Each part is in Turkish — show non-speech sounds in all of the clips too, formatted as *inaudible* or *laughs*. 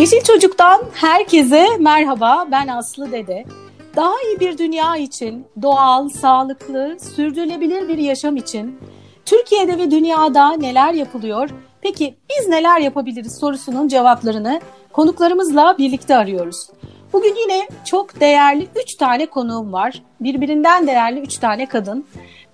Yeşil Çocuk'tan herkese merhaba. Ben Aslı Dede. Daha iyi bir dünya için, doğal, sağlıklı, sürdürülebilir bir yaşam için Türkiye'de ve dünyada neler yapılıyor? Peki biz neler yapabiliriz sorusunun cevaplarını konuklarımızla birlikte arıyoruz. Bugün yine çok değerli 3 tane konuğum var. Birbirinden değerli 3 tane kadın.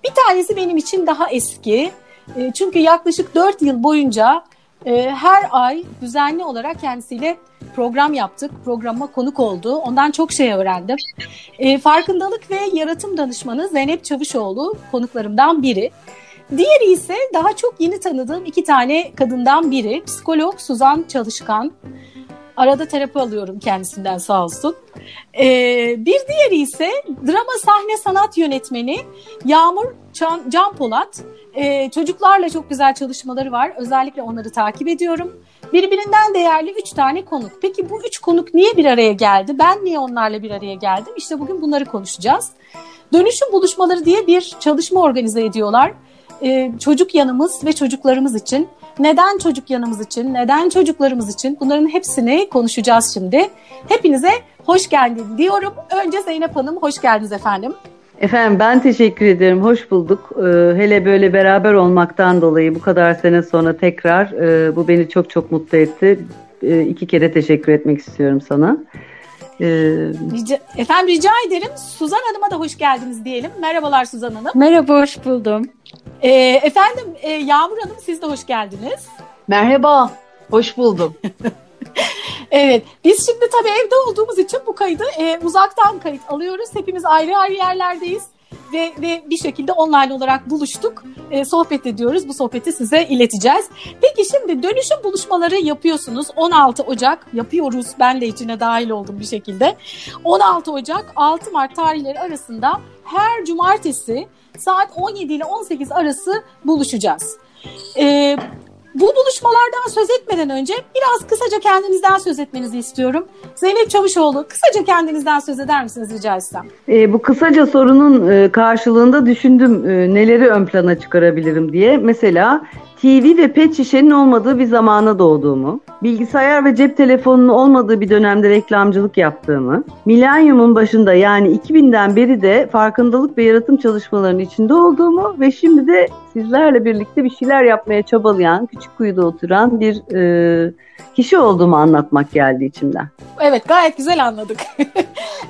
Bir tanesi benim için daha eski. E, çünkü yaklaşık 4 yıl boyunca e, her ay düzenli olarak kendisiyle program yaptık. Programa konuk oldu. Ondan çok şey öğrendim. E, farkındalık ve yaratım danışmanı Zeynep Çavuşoğlu konuklarımdan biri. Diğeri ise daha çok yeni tanıdığım iki tane kadından biri. Psikolog Suzan Çalışkan. Arada terapi alıyorum kendisinden sağ olsun. Ee, bir diğeri ise drama sahne sanat yönetmeni Yağmur Can, Can Polat. Ee, çocuklarla çok güzel çalışmaları var. Özellikle onları takip ediyorum. Birbirinden değerli üç tane konuk. Peki bu üç konuk niye bir araya geldi? Ben niye onlarla bir araya geldim? İşte bugün bunları konuşacağız. Dönüşüm buluşmaları diye bir çalışma organize ediyorlar. Ee, çocuk yanımız ve çocuklarımız için. Neden çocuk yanımız için, neden çocuklarımız için bunların hepsini konuşacağız şimdi. Hepinize hoş geldin diyorum. Önce Zeynep Hanım hoş geldiniz efendim. Efendim ben teşekkür ederim. Hoş bulduk. Ee, hele böyle beraber olmaktan dolayı bu kadar sene sonra tekrar e, bu beni çok çok mutlu etti. E, iki kere teşekkür etmek istiyorum sana. Ee, rica, efendim rica ederim. Suzan Hanım'a da hoş geldiniz diyelim. Merhabalar Suzan Hanım. Merhaba, hoş buldum. Ee, efendim e, Yağmur Hanım siz de hoş geldiniz. Merhaba, hoş buldum. *laughs* evet, biz şimdi tabii evde olduğumuz için bu kaydı e, uzaktan kayıt alıyoruz. Hepimiz ayrı ayrı yerlerdeyiz ve, ve bir şekilde online olarak buluştuk. E, sohbet ediyoruz. Bu sohbeti size ileteceğiz. Peki şimdi dönüşüm buluşmaları yapıyorsunuz. 16 Ocak yapıyoruz. Ben de içine dahil oldum bir şekilde. 16 Ocak 6 Mart tarihleri arasında her cumartesi saat 17 ile 18 arası buluşacağız. Ee, bu buluşmalardan söz etmeden önce biraz kısaca kendinizden söz etmenizi istiyorum. Zeynep Çavuşoğlu kısaca kendinizden söz eder misiniz rica etsem? E, bu kısaca sorunun e, karşılığında düşündüm e, neleri ön plana çıkarabilirim diye. Mesela TV ve pet şişenin olmadığı bir zamana doğduğumu, bilgisayar ve cep telefonunun olmadığı bir dönemde reklamcılık yaptığımı, milenyumun başında yani 2000'den beri de farkındalık ve yaratım çalışmalarının içinde olduğumu ve şimdi de sizlerle birlikte bir şeyler yapmaya çabalayan, küçük kuyuda oturan bir e, kişi olduğumu anlatmak geldi içimden. Evet gayet güzel anladık. *laughs*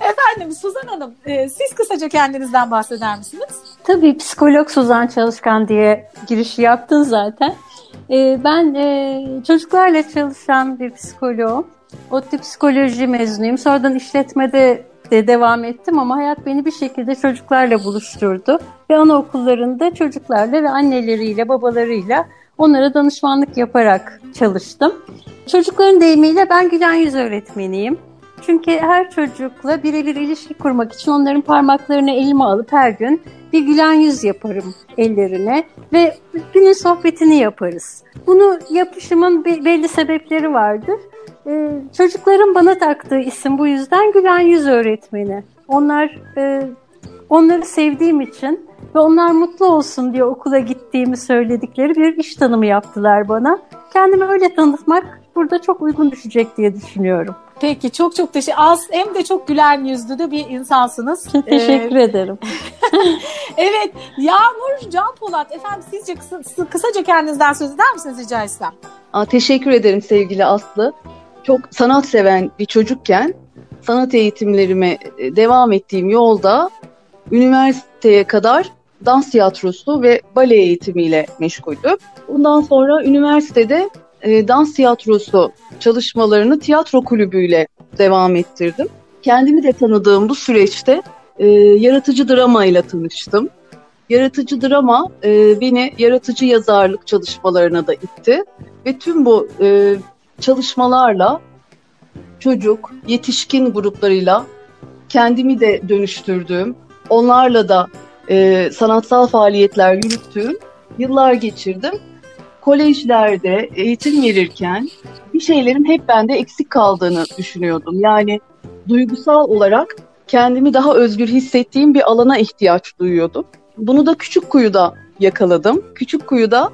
Efendim Suzan Hanım e, siz kısaca kendinizden bahseder misiniz? Tabii psikolog Suzan Çalışkan diye girişi yaptın zaten. E, ben e, çocuklarla çalışan bir psikoloğum. ODTÜ psikoloji mezunuyum. Sonradan işletmede de devam ettim ama hayat beni bir şekilde çocuklarla buluşturdu. Ve anaokullarında çocuklarla ve anneleriyle, babalarıyla onlara danışmanlık yaparak çalıştım. Çocukların deyimiyle ben gülen yüz öğretmeniyim. Çünkü her çocukla birebir ilişki kurmak için onların parmaklarını elime alıp her gün bir gülen yüz yaparım ellerine ve günün sohbetini yaparız. Bunu yapışımın belli sebepleri vardır. Ee, çocukların bana taktığı isim bu yüzden gülen yüz öğretmeni. Onlar e, onları sevdiğim için ve onlar mutlu olsun diye okula gittiğimi söyledikleri bir iş tanımı yaptılar bana. Kendimi öyle tanıtmak burada çok uygun düşecek diye düşünüyorum. Peki çok çok teşekkür Az hem de çok güler yüzlü de bir insansınız. teşekkür ee, ederim. *laughs* evet Yağmur Can Polat efendim sizce kısa, kısaca kendinizden söz eder misiniz rica etsem? Aa, teşekkür ederim sevgili Aslı. Çok sanat seven bir çocukken sanat eğitimlerime e, devam ettiğim yolda üniversiteye kadar dans tiyatrosu ve bale eğitimiyle meşguldüm. Bundan sonra üniversitede e, dans tiyatrosu çalışmalarını tiyatro kulübüyle devam ettirdim. Kendimi de tanıdığım bu süreçte e, yaratıcı drama ile tanıştım. Yaratıcı drama e, beni yaratıcı yazarlık çalışmalarına da itti ve tüm bu e, çalışmalarla çocuk, yetişkin gruplarıyla kendimi de dönüştürdüğüm, onlarla da e, sanatsal faaliyetler yürüttüğüm yıllar geçirdim kolejlerde eğitim verirken bir şeylerin hep bende eksik kaldığını düşünüyordum. Yani duygusal olarak kendimi daha özgür hissettiğim bir alana ihtiyaç duyuyordum. Bunu da Küçük Kuyu'da yakaladım. Küçük Kuyu'da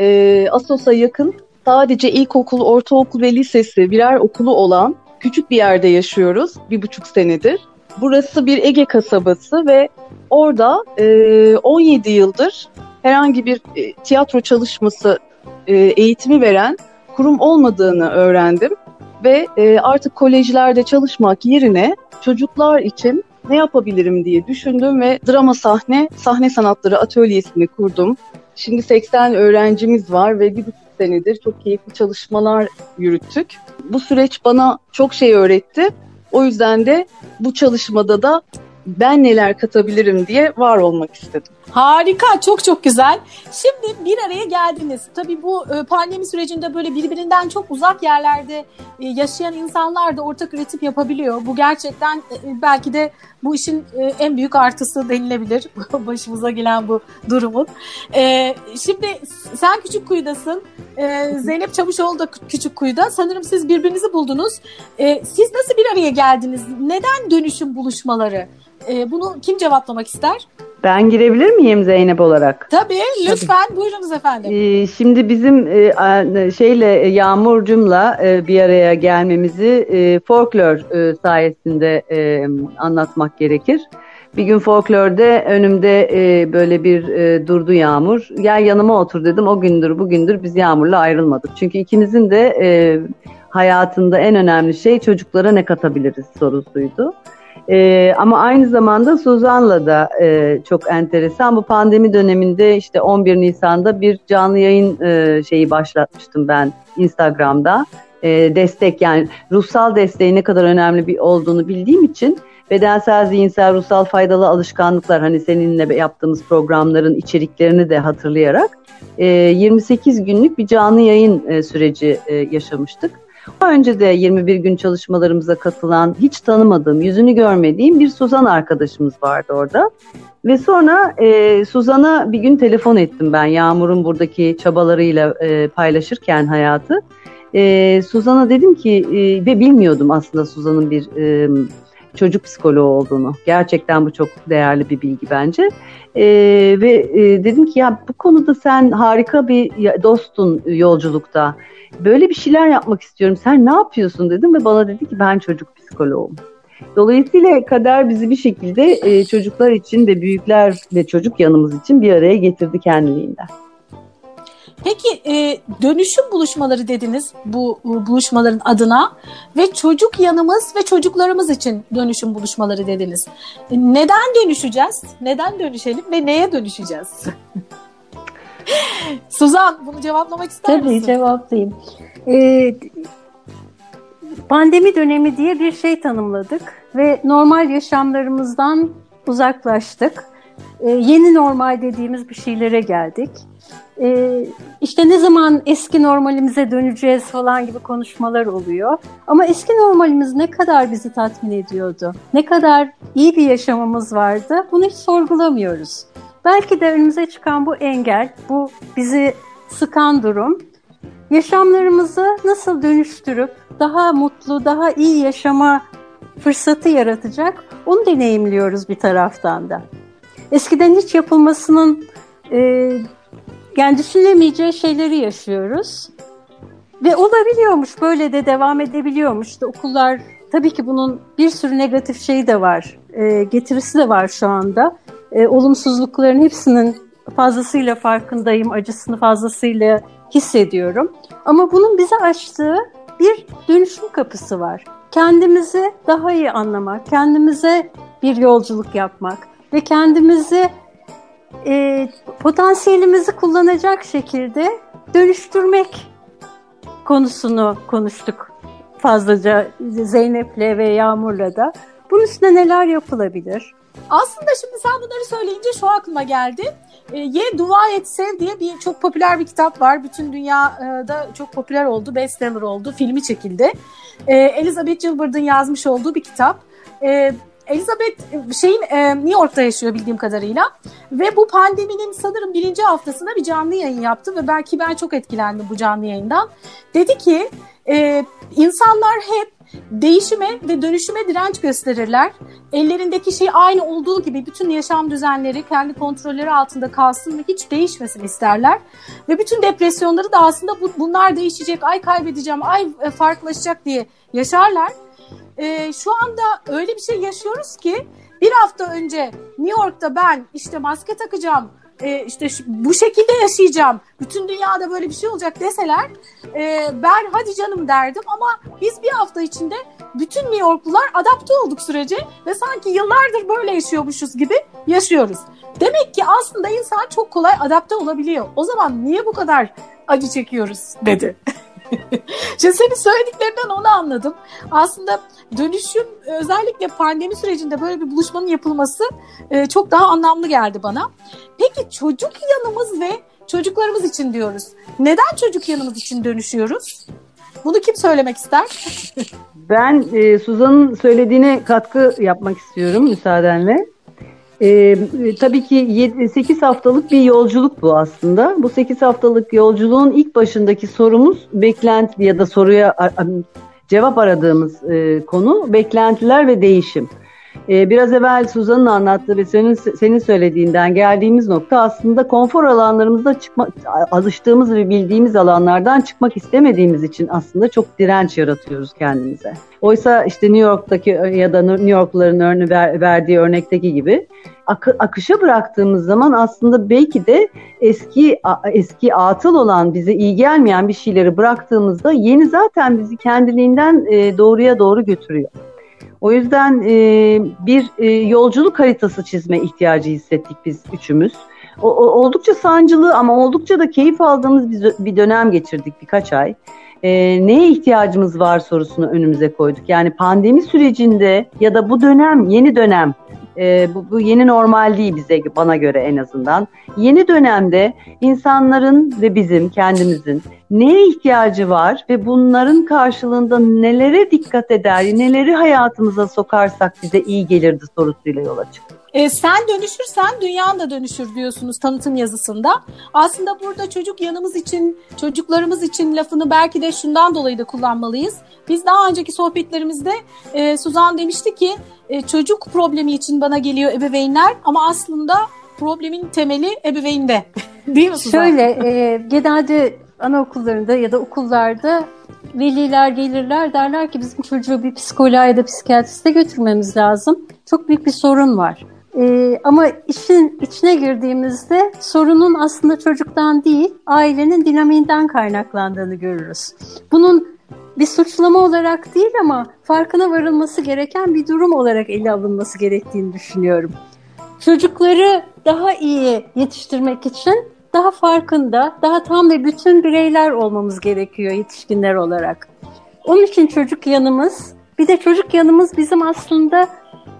e, Asos'a yakın sadece ilkokul, ortaokul ve lisesi birer okulu olan küçük bir yerde yaşıyoruz bir buçuk senedir. Burası bir Ege kasabası ve orada e, 17 yıldır herhangi bir e, tiyatro çalışması e, eğitimi veren kurum olmadığını öğrendim. Ve e, artık kolejlerde çalışmak yerine çocuklar için ne yapabilirim diye düşündüm ve drama sahne, sahne sanatları atölyesini kurdum. Şimdi 80 öğrencimiz var ve bir buçuk senedir çok keyifli çalışmalar yürüttük. Bu süreç bana çok şey öğretti. O yüzden de bu çalışmada da ben neler katabilirim diye var olmak istedim. Harika, çok çok güzel. Şimdi bir araya geldiniz. Tabii bu e, pandemi sürecinde böyle birbirinden çok uzak yerlerde e, yaşayan insanlar da ortak üretim yapabiliyor. Bu gerçekten e, belki de bu işin en büyük artısı denilebilir. *laughs* Başımıza gelen bu durumun. Şimdi sen küçük kuyudasın. Zeynep Çavuşoğlu da küçük kuyuda. Sanırım siz birbirinizi buldunuz. Siz nasıl bir araya geldiniz? Neden dönüşüm buluşmaları? Bunu kim cevaplamak ister? Ben girebilir miyim Zeynep olarak? Tabii lütfen Tabii. buyurunuz efendim. Ee, şimdi bizim e, şeyle e, Yağmurcum'la e, bir araya gelmemizi e, folklor e, sayesinde e, anlatmak gerekir. Bir gün folklorda önümde e, böyle bir e, durdu Yağmur. Gel yanıma otur dedim. O gündür bugündür biz Yağmur'la ayrılmadık. Çünkü ikimizin de e, hayatında en önemli şey çocuklara ne katabiliriz sorusuydu. E, ama aynı zamanda Suzan'la da e, çok enteresan. Bu pandemi döneminde işte 11 Nisan'da bir canlı yayın e, şeyi başlatmıştım ben Instagram'da. E, destek yani ruhsal desteği ne kadar önemli bir olduğunu bildiğim için bedensel, zihinsel, ruhsal faydalı alışkanlıklar hani seninle yaptığımız programların içeriklerini de hatırlayarak e, 28 günlük bir canlı yayın e, süreci e, yaşamıştık. Önce de 21 gün çalışmalarımıza katılan, hiç tanımadığım, yüzünü görmediğim bir Suzan arkadaşımız vardı orada. Ve sonra e, Suzan'a bir gün telefon ettim ben Yağmur'un buradaki çabalarıyla e, paylaşırken hayatı. E, Suzan'a dedim ki e, ve bilmiyordum aslında Suzan'ın bir e, çocuk psikoloğu olduğunu. Gerçekten bu çok değerli bir bilgi bence. E, ve e, dedim ki ya bu konuda sen harika bir dostun yolculukta böyle bir şeyler yapmak istiyorum. Sen ne yapıyorsun dedim ve bana dedi ki ben çocuk psikoloğum. Dolayısıyla kader bizi bir şekilde e, çocuklar için ve büyükler ve çocuk yanımız için bir araya getirdi kendiliğinden. Peki e, dönüşüm buluşmaları dediniz bu e, buluşmaların adına ve çocuk yanımız ve çocuklarımız için dönüşüm buluşmaları dediniz. E, neden dönüşeceğiz? Neden dönüşelim ve neye dönüşeceğiz? *laughs* Suzan bunu cevaplamak ister Tabii, misin? Tabii cevaplayayım. Ee, pandemi dönemi diye bir şey tanımladık ve normal yaşamlarımızdan uzaklaştık. Ee, yeni normal dediğimiz bir şeylere geldik. Ee, işte ne zaman eski normalimize döneceğiz falan gibi konuşmalar oluyor. Ama eski normalimiz ne kadar bizi tatmin ediyordu? Ne kadar iyi bir yaşamımız vardı? Bunu hiç sorgulamıyoruz. Belki de önümüze çıkan bu engel, bu bizi sıkan durum yaşamlarımızı nasıl dönüştürüp daha mutlu, daha iyi yaşama fırsatı yaratacak onu deneyimliyoruz bir taraftan da. Eskiden hiç yapılmasının e, yani düşünemeyeceği şeyleri yaşıyoruz. Ve olabiliyormuş, böyle de devam edebiliyormuş. İşte okullar, tabii ki bunun bir sürü negatif şeyi de var, e, getirisi de var şu anda e, olumsuzlukların hepsinin fazlasıyla farkındayım, acısını fazlasıyla hissediyorum. Ama bunun bize açtığı bir dönüşüm kapısı var. Kendimizi daha iyi anlamak, kendimize bir yolculuk yapmak ve kendimizi e, potansiyelimizi kullanacak şekilde dönüştürmek konusunu konuştuk fazlaca Zeynep'le ve Yağmur'la da. Bunun üstüne neler yapılabilir? Aslında şimdi sen bunları söyleyince şu aklıma geldi. E, Ye Dua Et Sev diye bir çok popüler bir kitap var. Bütün dünyada çok popüler oldu, bestseller oldu, filmi çekildi. E, Elizabeth Gilbert'ın yazmış olduğu bir kitap. E, Elizabeth şeyin e, New York'ta yaşıyor bildiğim kadarıyla ve bu pandeminin sanırım birinci haftasında bir canlı yayın yaptı ve belki ben çok etkilendim bu canlı yayından. Dedi ki e, insanlar hep değişime ve dönüşüme direnç gösterirler. Ellerindeki şey aynı olduğu gibi bütün yaşam düzenleri kendi kontrolleri altında kalsın ve hiç değişmesin isterler. Ve bütün depresyonları da aslında bu, bunlar değişecek, ay kaybedeceğim, ay e, farklılaşacak diye yaşarlar. Ee, şu anda öyle bir şey yaşıyoruz ki bir hafta önce New York'ta ben işte maske takacağım, e, işte şu, bu şekilde yaşayacağım, bütün dünyada böyle bir şey olacak deseler e, ben hadi canım derdim ama biz bir hafta içinde bütün New Yorklular adapte olduk sürece ve sanki yıllardır böyle yaşıyormuşuz gibi yaşıyoruz. Demek ki aslında insan çok kolay adapte olabiliyor. O zaman niye bu kadar acı çekiyoruz dedi. *laughs* *laughs* Şimdi senin söylediklerinden onu anladım. Aslında dönüşüm özellikle pandemi sürecinde böyle bir buluşmanın yapılması e, çok daha anlamlı geldi bana. Peki çocuk yanımız ve çocuklarımız için diyoruz. Neden çocuk yanımız için dönüşüyoruz? Bunu kim söylemek ister? *laughs* ben e, Suzan'ın söylediğine katkı yapmak istiyorum müsaadenle. Ee, tabii ki 7, 8 haftalık bir yolculuk bu aslında. Bu 8 haftalık yolculuğun ilk başındaki sorumuz beklenti ya da soruya cevap aradığımız e, konu beklentiler ve değişim. E, biraz evvel Suzan'ın anlattığı ve senin, senin söylediğinden geldiğimiz nokta aslında konfor alanlarımızda çıkma, alıştığımız ve bildiğimiz alanlardan çıkmak istemediğimiz için aslında çok direnç yaratıyoruz kendimize. Oysa işte New York'taki ya da New Yorkluların örneği ver, verdiği örnekteki gibi ak- akışa bıraktığımız zaman aslında belki de eski eski atıl olan bize iyi gelmeyen bir şeyleri bıraktığımızda yeni zaten bizi kendiliğinden e, doğruya doğru götürüyor. O yüzden e, bir e, yolculuk haritası çizme ihtiyacı hissettik biz üçümüz. O, o, oldukça sancılı ama oldukça da keyif aldığımız bir, bir dönem geçirdik birkaç ay. E, neye ihtiyacımız var sorusunu önümüze koyduk. Yani pandemi sürecinde ya da bu dönem, yeni dönem e, bu, bu yeni normal değil bize bana göre en azından. Yeni dönemde insanların ve bizim kendimizin neye ihtiyacı var ve bunların karşılığında nelere dikkat eder, neleri hayatımıza sokarsak bize iyi gelirdi sorusuyla yola çıktık. E, sen dönüşürsen dünyan da dönüşür diyorsunuz tanıtım yazısında. Aslında burada çocuk yanımız için, çocuklarımız için lafını belki de şundan dolayı da kullanmalıyız. Biz daha önceki sohbetlerimizde e, Suzan demişti ki e, çocuk problemi için bana geliyor ebeveynler ama aslında problemin temeli ebeveynde. *laughs* Değil mi Suzan? Şöyle e, genelde anaokullarında ya da okullarda veliler gelirler derler ki bizim çocuğu bir psikoloğa ya da psikiyatriste götürmemiz lazım. Çok büyük bir sorun var. Ee, ama işin içine girdiğimizde sorunun aslında çocuktan değil, ailenin dinamiğinden kaynaklandığını görürüz. Bunun bir suçlama olarak değil ama farkına varılması gereken bir durum olarak ele alınması gerektiğini düşünüyorum. Çocukları daha iyi yetiştirmek için daha farkında, daha tam ve bütün bireyler olmamız gerekiyor yetişkinler olarak. Onun için çocuk yanımız, bir de çocuk yanımız bizim aslında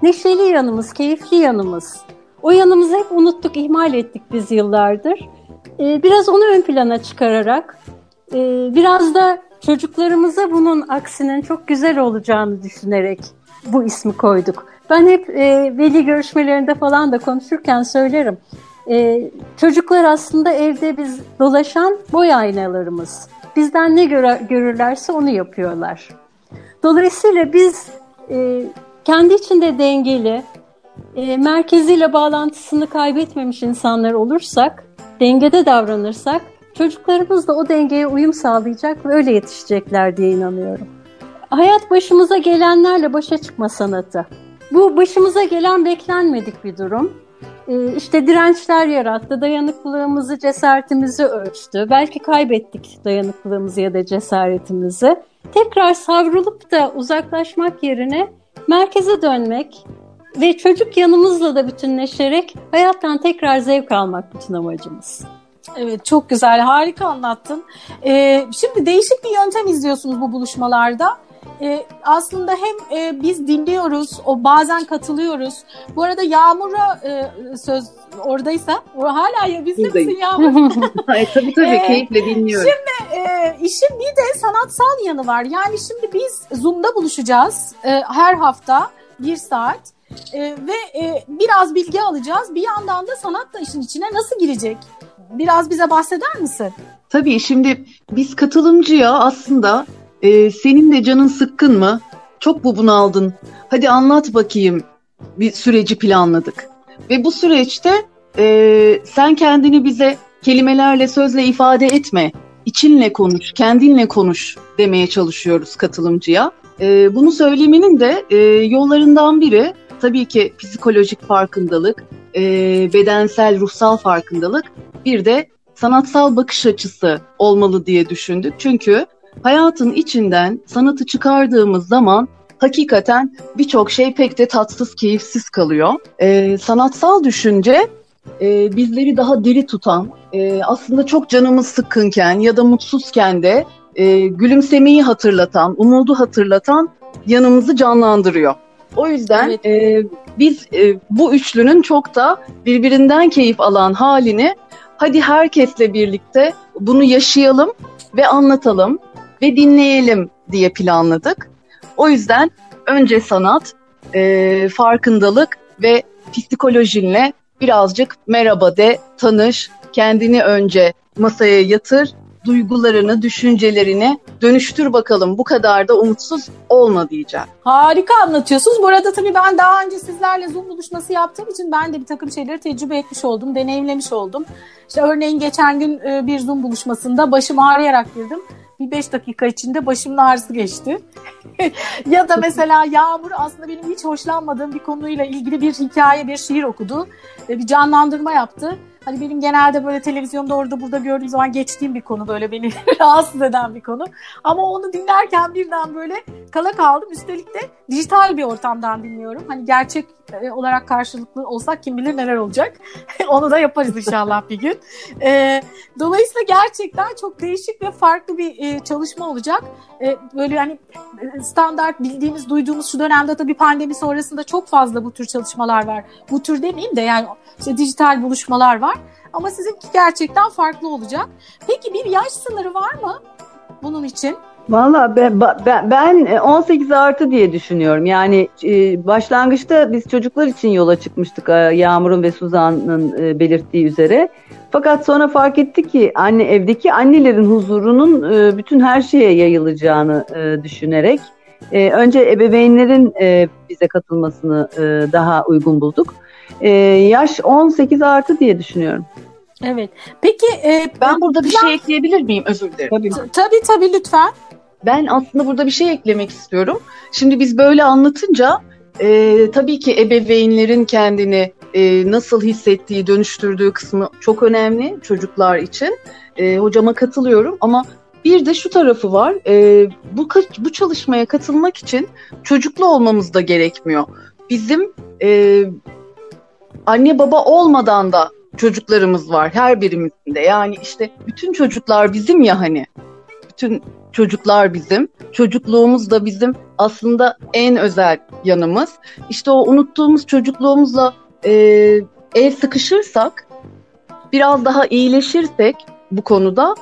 neşeli yanımız, keyifli yanımız. O yanımızı hep unuttuk, ihmal ettik biz yıllardır. Ee, biraz onu ön plana çıkararak, e, biraz da çocuklarımıza bunun aksinin çok güzel olacağını düşünerek bu ismi koyduk. Ben hep e, veli görüşmelerinde falan da konuşurken söylerim. E, çocuklar aslında evde biz dolaşan boy aynalarımız. Bizden ne göre, görürlerse onu yapıyorlar. Dolayısıyla biz e, kendi içinde dengeli, e, merkeziyle bağlantısını kaybetmemiş insanlar olursak, dengede davranırsak çocuklarımız da o dengeye uyum sağlayacak ve öyle yetişecekler diye inanıyorum. Hayat başımıza gelenlerle başa çıkma sanatı. Bu başımıza gelen beklenmedik bir durum. Ee, işte dirençler yarattı, dayanıklılığımızı, cesaretimizi ölçtü. Belki kaybettik dayanıklılığımızı ya da cesaretimizi. Tekrar savrulup da uzaklaşmak yerine merkeze dönmek ve çocuk yanımızla da bütünleşerek hayattan tekrar zevk almak bütün amacımız. Evet çok güzel harika anlattın. Ee, şimdi değişik bir yöntem izliyorsunuz bu buluşmalarda. Ee, aslında hem e, biz dinliyoruz, o bazen katılıyoruz. Bu arada Yağmur'a e, söz oradaysa, o hala ya bizde misin Yağmur? *laughs* Tabii tabii ee, keyifle dinliyorum. Şimdi e, işin bir de sanatsal yanı var. Yani şimdi biz Zoom'da buluşacağız e, her hafta bir saat. E, ve e, biraz bilgi alacağız. Bir yandan da sanat da işin içine nasıl girecek? Biraz bize bahseder misin? Tabii şimdi biz katılımcıya aslında e, senin de canın sıkkın mı? çok bu bunaldın. Hadi anlat bakayım bir süreci planladık. Ve bu süreçte e, sen kendini bize kelimelerle sözle ifade etme. İçinle konuş, kendinle konuş demeye çalışıyoruz katılımcıya. E, bunu söylemenin de e, yollarından biri tabii ki psikolojik farkındalık, e, bedensel, ruhsal farkındalık, bir de sanatsal bakış açısı olmalı diye düşündük. Çünkü hayatın içinden sanatı çıkardığımız zaman hakikaten birçok şey pek de tatsız, keyifsiz kalıyor. E, sanatsal düşünce e, bizleri daha diri tutan, e, aslında çok canımız sıkkınken ya da mutsuzken de e, gülümsemeyi hatırlatan, umudu hatırlatan yanımızı canlandırıyor. O yüzden evet. e, biz e, bu üçlünün çok da birbirinden keyif alan halini hadi herkesle birlikte bunu yaşayalım ve anlatalım ve dinleyelim diye planladık. O yüzden önce sanat, e, farkındalık ve psikolojinle birazcık merhaba de, tanış, kendini önce masaya yatır, duygularını, düşüncelerini dönüştür bakalım. Bu kadar da umutsuz olma diyeceğim. Harika anlatıyorsunuz. Bu arada tabii ben daha önce sizlerle Zoom buluşması yaptığım için ben de bir takım şeyleri tecrübe etmiş oldum, deneyimlemiş oldum. İşte örneğin geçen gün e, bir Zoom buluşmasında başım ağrıyarak girdim bir beş dakika içinde başımın ağrısı geçti. *laughs* ya da mesela Yağmur aslında benim hiç hoşlanmadığım bir konuyla ilgili bir hikaye, bir şiir okudu. Bir canlandırma yaptı. Hani benim genelde böyle televizyonda orada burada gördüğüm zaman geçtiğim bir konu böyle beni *laughs* rahatsız eden bir konu. Ama onu dinlerken birden böyle kala kaldım. Üstelik de dijital bir ortamdan dinliyorum. Hani gerçek e, olarak karşılıklı olsak kim bilir neler olacak. *laughs* onu da yaparız inşallah bir gün. E, dolayısıyla gerçekten çok değişik ve farklı bir e, çalışma olacak. böyle hani standart bildiğimiz, duyduğumuz şu dönemde tabii pandemi sonrasında çok fazla bu tür çalışmalar var. Bu tür demeyeyim de yani işte dijital buluşmalar var. Ama sizinki gerçekten farklı olacak. Peki bir yaş sınırı var mı bunun için? Valla ben, ben, ben 18 artı diye düşünüyorum. Yani e, başlangıçta biz çocuklar için yola çıkmıştık e, Yağmur'un ve Suzan'ın e, belirttiği üzere. Fakat sonra fark ettik ki anne evdeki annelerin huzurunun bütün her şeye yayılacağını düşünerek önce ebeveynlerin bize katılmasını daha uygun bulduk. Yaş 18 artı diye düşünüyorum. Evet. Peki e, ben burada bir şey ekleyebilir miyim? Özür dilerim. Tabii tabii, tabii lütfen. Ben aslında burada bir şey eklemek istiyorum. Şimdi biz böyle anlatınca e, tabii ki ebeveynlerin kendini e, nasıl hissettiği, dönüştürdüğü kısmı çok önemli çocuklar için. E, hocama katılıyorum ama bir de şu tarafı var. E, bu bu çalışmaya katılmak için çocuklu olmamız da gerekmiyor. Bizim e, anne baba olmadan da çocuklarımız var her birimizde. Yani işte bütün çocuklar bizim ya hani. Bütün çocuklar bizim. Çocukluğumuz da bizim aslında en özel yanımız. İşte o unuttuğumuz çocukluğumuzla e, el sıkışırsak, biraz daha iyileşirsek bu konuda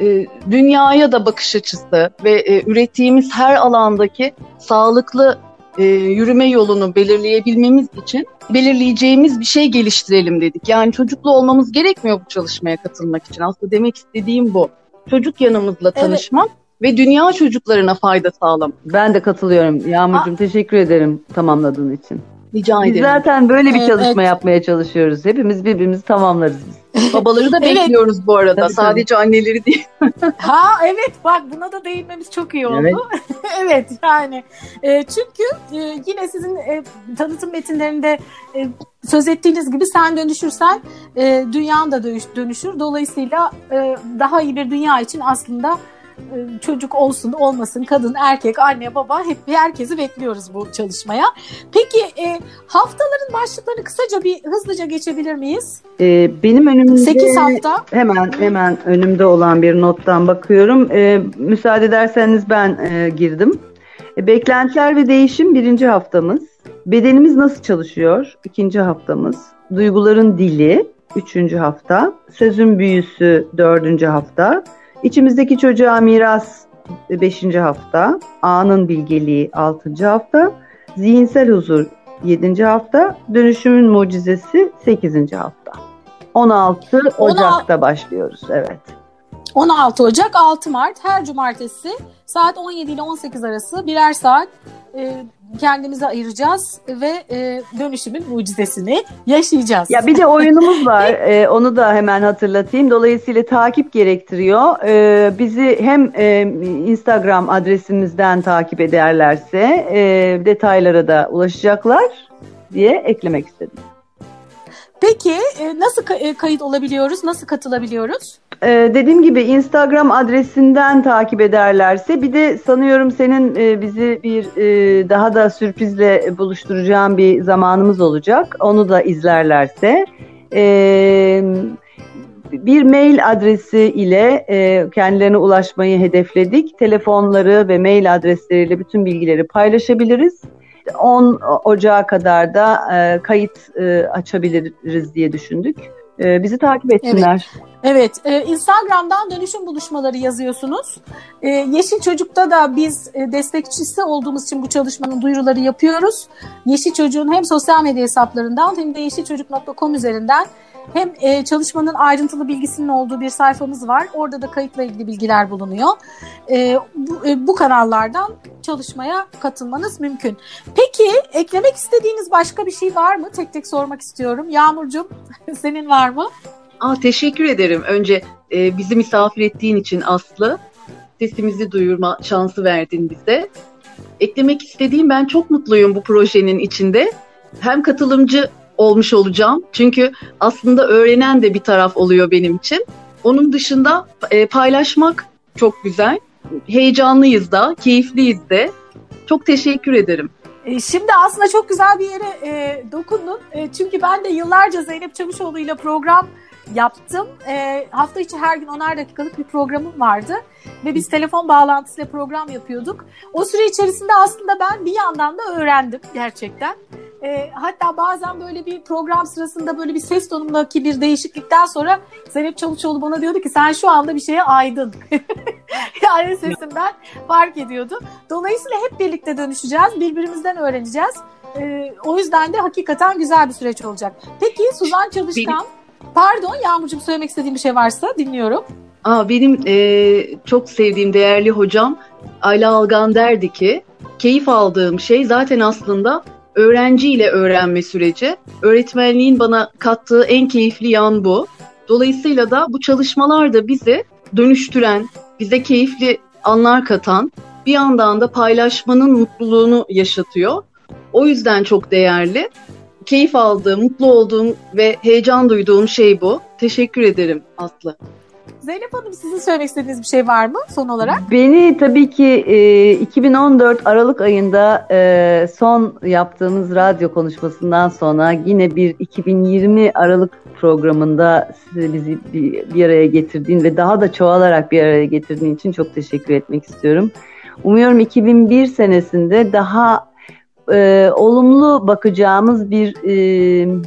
e, dünyaya da bakış açısı ve e, ürettiğimiz her alandaki sağlıklı e, yürüme yolunu belirleyebilmemiz için belirleyeceğimiz bir şey geliştirelim dedik. Yani çocuklu olmamız gerekmiyor bu çalışmaya katılmak için. Aslında demek istediğim bu. Çocuk yanımızla tanışmak evet ve dünya çocuklarına fayda sağlam. Ben de katılıyorum Yağmurcuğum. Teşekkür ederim tamamladığın için. Rica ederim. Biz zaten böyle bir çalışma evet. yapmaya çalışıyoruz. Hepimiz birbirimizi tamamlarız biz. Babaları da *laughs* evet. bekliyoruz bu arada. Tabii, Sadece tabii. anneleri değil. *laughs* ha evet bak buna da değinmemiz çok iyi oldu. Evet, *laughs* evet yani. E, çünkü e, yine sizin e, tanıtım metinlerinde e, söz ettiğiniz gibi sen dönüşürsen e, dünyan da dönüşür. Dolayısıyla e, daha iyi bir dünya için aslında çocuk olsun olmasın kadın erkek anne baba hep herkesi bekliyoruz bu çalışmaya. Peki e, haftaların başlıklarını kısaca bir hızlıca geçebilir miyiz? E, benim önümde 8 hafta. Hemen hemen önümde olan bir nottan bakıyorum. E, müsaade ederseniz ben e, girdim. E, beklentiler ve değişim birinci haftamız. Bedenimiz nasıl çalışıyor? İkinci haftamız. Duyguların dili üçüncü hafta. Sözün büyüsü dördüncü hafta. İçimizdeki çocuğa miras 5. hafta, anın bilgeliği 6. hafta, zihinsel huzur 7. hafta, dönüşümün mucizesi 8. hafta. 16 Ocak'ta başlıyoruz evet. 16 Ocak 6 Mart her cumartesi saat 17 ile 18 arası birer saat e, kendimize ayıracağız ve e, dönüşümün mucizesini yaşayacağız. Ya bir de oyunumuz *laughs* var. ee, onu da hemen hatırlatayım. Dolayısıyla takip gerektiriyor. Bizi hem e, Instagram adresimizden takip ederlerse e, detaylara da ulaşacaklar diye eklemek istedim. Peki e, nasıl ka- kayıt olabiliyoruz? Nasıl katılabiliyoruz? Ee, dediğim gibi Instagram adresinden takip ederlerse bir de sanıyorum senin e, bizi bir e, daha da sürprizle buluşturacağın bir zamanımız olacak. Onu da izlerlerse e, bir mail adresi ile e, kendilerine ulaşmayı hedefledik. Telefonları ve mail adresleriyle bütün bilgileri paylaşabiliriz. 10 Ocağı kadar da kayıt açabiliriz diye düşündük. E, bizi takip etsinler. Evet. Evet, e, Instagram'dan dönüşüm buluşmaları yazıyorsunuz. E, Yeşil Çocuk'ta da biz e, destekçisi olduğumuz için bu çalışmanın duyuruları yapıyoruz. Yeşil Çocuk'un hem sosyal medya hesaplarından hem de yeşilçocuk.com üzerinden hem e, çalışmanın ayrıntılı bilgisinin olduğu bir sayfamız var. Orada da kayıtla ilgili bilgiler bulunuyor. E, bu, e, bu kanallardan çalışmaya katılmanız mümkün. Peki eklemek istediğiniz başka bir şey var mı? Tek tek sormak istiyorum. Yağmurcuğum *laughs* senin var mı? Aa, teşekkür ederim. Önce e, bizi misafir ettiğin için Aslı. Sesimizi duyurma şansı verdin bize. Eklemek istediğim ben çok mutluyum bu projenin içinde. Hem katılımcı olmuş olacağım. Çünkü aslında öğrenen de bir taraf oluyor benim için. Onun dışında e, paylaşmak çok güzel. Heyecanlıyız da, keyifliyiz de. Çok teşekkür ederim. E, şimdi aslında çok güzel bir yere e, dokundun. E, çünkü ben de yıllarca Zeynep Çavuşoğlu ile program yaptım. E, hafta içi her gün onar dakikalık bir programım vardı. Ve biz telefon bağlantısıyla program yapıyorduk. O süre içerisinde aslında ben bir yandan da öğrendim gerçekten. E, hatta bazen böyle bir program sırasında böyle bir ses tonumdaki bir değişiklikten sonra Zeynep Çavuşoğlu bana diyordu ki sen şu anda bir şeye aydın. *laughs* yani sesimden fark ediyordu. Dolayısıyla hep birlikte dönüşeceğiz. Birbirimizden öğreneceğiz. E, o yüzden de hakikaten güzel bir süreç olacak. Peki Suzan Çalışkan... Benim Pardon Yağmurcuğum söylemek istediğim bir şey varsa dinliyorum. Aa, benim e, çok sevdiğim değerli hocam Ayla Algan derdi ki keyif aldığım şey zaten aslında öğrenciyle öğrenme süreci. Öğretmenliğin bana kattığı en keyifli yan bu. Dolayısıyla da bu çalışmalar da bizi dönüştüren, bize keyifli anlar katan, bir yandan da paylaşmanın mutluluğunu yaşatıyor. O yüzden çok değerli keyif aldığım, mutlu olduğum ve heyecan duyduğum şey bu. Teşekkür ederim Aslı. Zeynep Hanım sizin söylemek istediğiniz bir şey var mı son olarak? Beni tabii ki e, 2014 Aralık ayında e, son yaptığımız radyo konuşmasından sonra yine bir 2020 Aralık programında size bizi bir, bir araya getirdiğin ve daha da çoğalarak bir araya getirdiğin için çok teşekkür etmek istiyorum. Umuyorum 2001 senesinde daha e, olumlu bakacağımız bir e,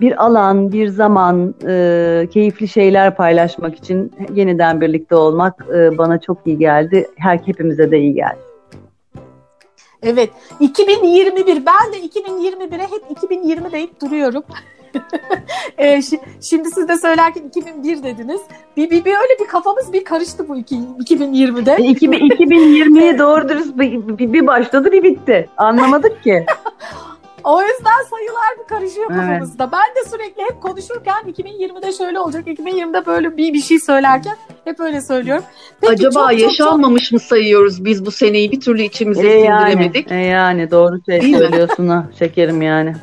bir alan, bir zaman, e, keyifli şeyler paylaşmak için yeniden birlikte olmak e, bana çok iyi geldi. Her hepimize de iyi geldi. Evet, 2021. Ben de 2021'e hep 2020 deyip duruyorum. *laughs* e, şimdi siz de söylerken 2001 dediniz. Bir, bir, bir öyle bir kafamız bir karıştı bu iki, 2020'de. 2020'ye *laughs* doğru dürüst bir, bir başladı bir bitti. Anlamadık ki. *laughs* O yüzden sayılar bir karışıyor kafamızda. Evet. Ben de sürekli hep konuşurken 2020'de şöyle olacak, 2020'de böyle bir bir şey söylerken hep öyle söylüyorum. Peki, Acaba çok, yaşanmamış çok, mı sayıyoruz biz bu seneyi bir türlü içimize e sindiremedik? Yani, e yani doğru şey söylüyorsun ha şekerim yani.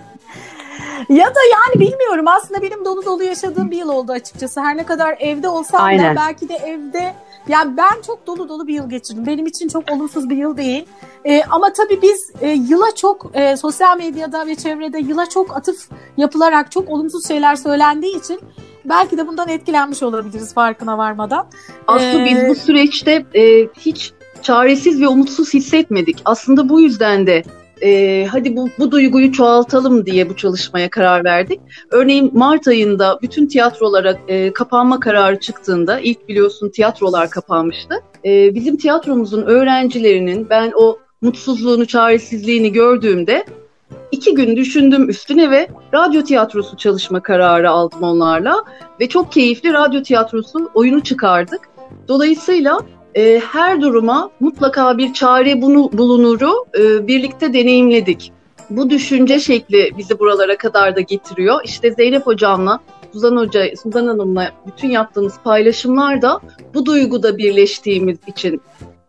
Ya da yani bilmiyorum aslında benim dolu dolu yaşadığım bir yıl oldu açıkçası. Her ne kadar evde olsam Aynen. da belki de evde yani ben çok dolu dolu bir yıl geçirdim. Benim için çok olumsuz bir yıl değil. E, ama tabii biz e, yıla çok e, sosyal medyada ve çevrede yıla çok atıf yapılarak çok olumsuz şeyler söylendiği için belki de bundan etkilenmiş olabiliriz farkına varmadan. Aslında ee, biz bu süreçte e, hiç çaresiz ve umutsuz hissetmedik. Aslında bu yüzden de e, hadi bu, bu duyguyu çoğaltalım diye bu çalışmaya karar verdik. Örneğin Mart ayında bütün tiyatrolara e, kapanma kararı çıktığında ilk biliyorsun tiyatrolar kapanmıştı. E, bizim tiyatromuzun öğrencilerinin ben o mutsuzluğunu, çaresizliğini gördüğümde iki gün düşündüm üstüne ve radyo tiyatrosu çalışma kararı aldım onlarla. Ve çok keyifli radyo tiyatrosu oyunu çıkardık. Dolayısıyla e, her duruma mutlaka bir çare bunu, bulunuru e, birlikte deneyimledik. Bu düşünce şekli bizi buralara kadar da getiriyor. İşte Zeynep Hocam'la, Suzan Hoca, Suzan Hanım'la bütün yaptığımız paylaşımlar da bu duyguda birleştiğimiz için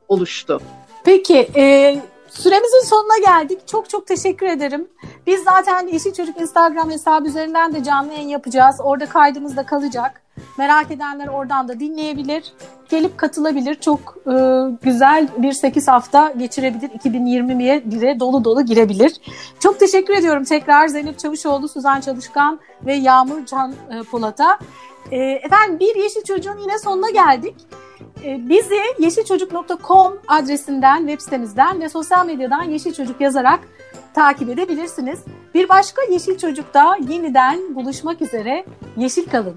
oluştu. Peki, e, Süremizin sonuna geldik. Çok çok teşekkür ederim. Biz zaten Yeşil Çocuk Instagram hesabı üzerinden de canlı yayın yapacağız. Orada kaydımız da kalacak. Merak edenler oradan da dinleyebilir. Gelip katılabilir. Çok e, güzel bir 8 hafta geçirebilir. 2020'ye dire dolu dolu girebilir. Çok teşekkür ediyorum tekrar Zeynep Çavuşoğlu, Suzan Çalışkan ve Yağmur Can e, Polat'a. E, efendim bir Yeşil Çocuğun yine sonuna geldik. Ee, bizi yeşilçocuk.com adresinden, web sitemizden ve sosyal medyadan Yeşil Çocuk yazarak takip edebilirsiniz. Bir başka Yeşil Çocuk'ta yeniden buluşmak üzere. Yeşil kalın.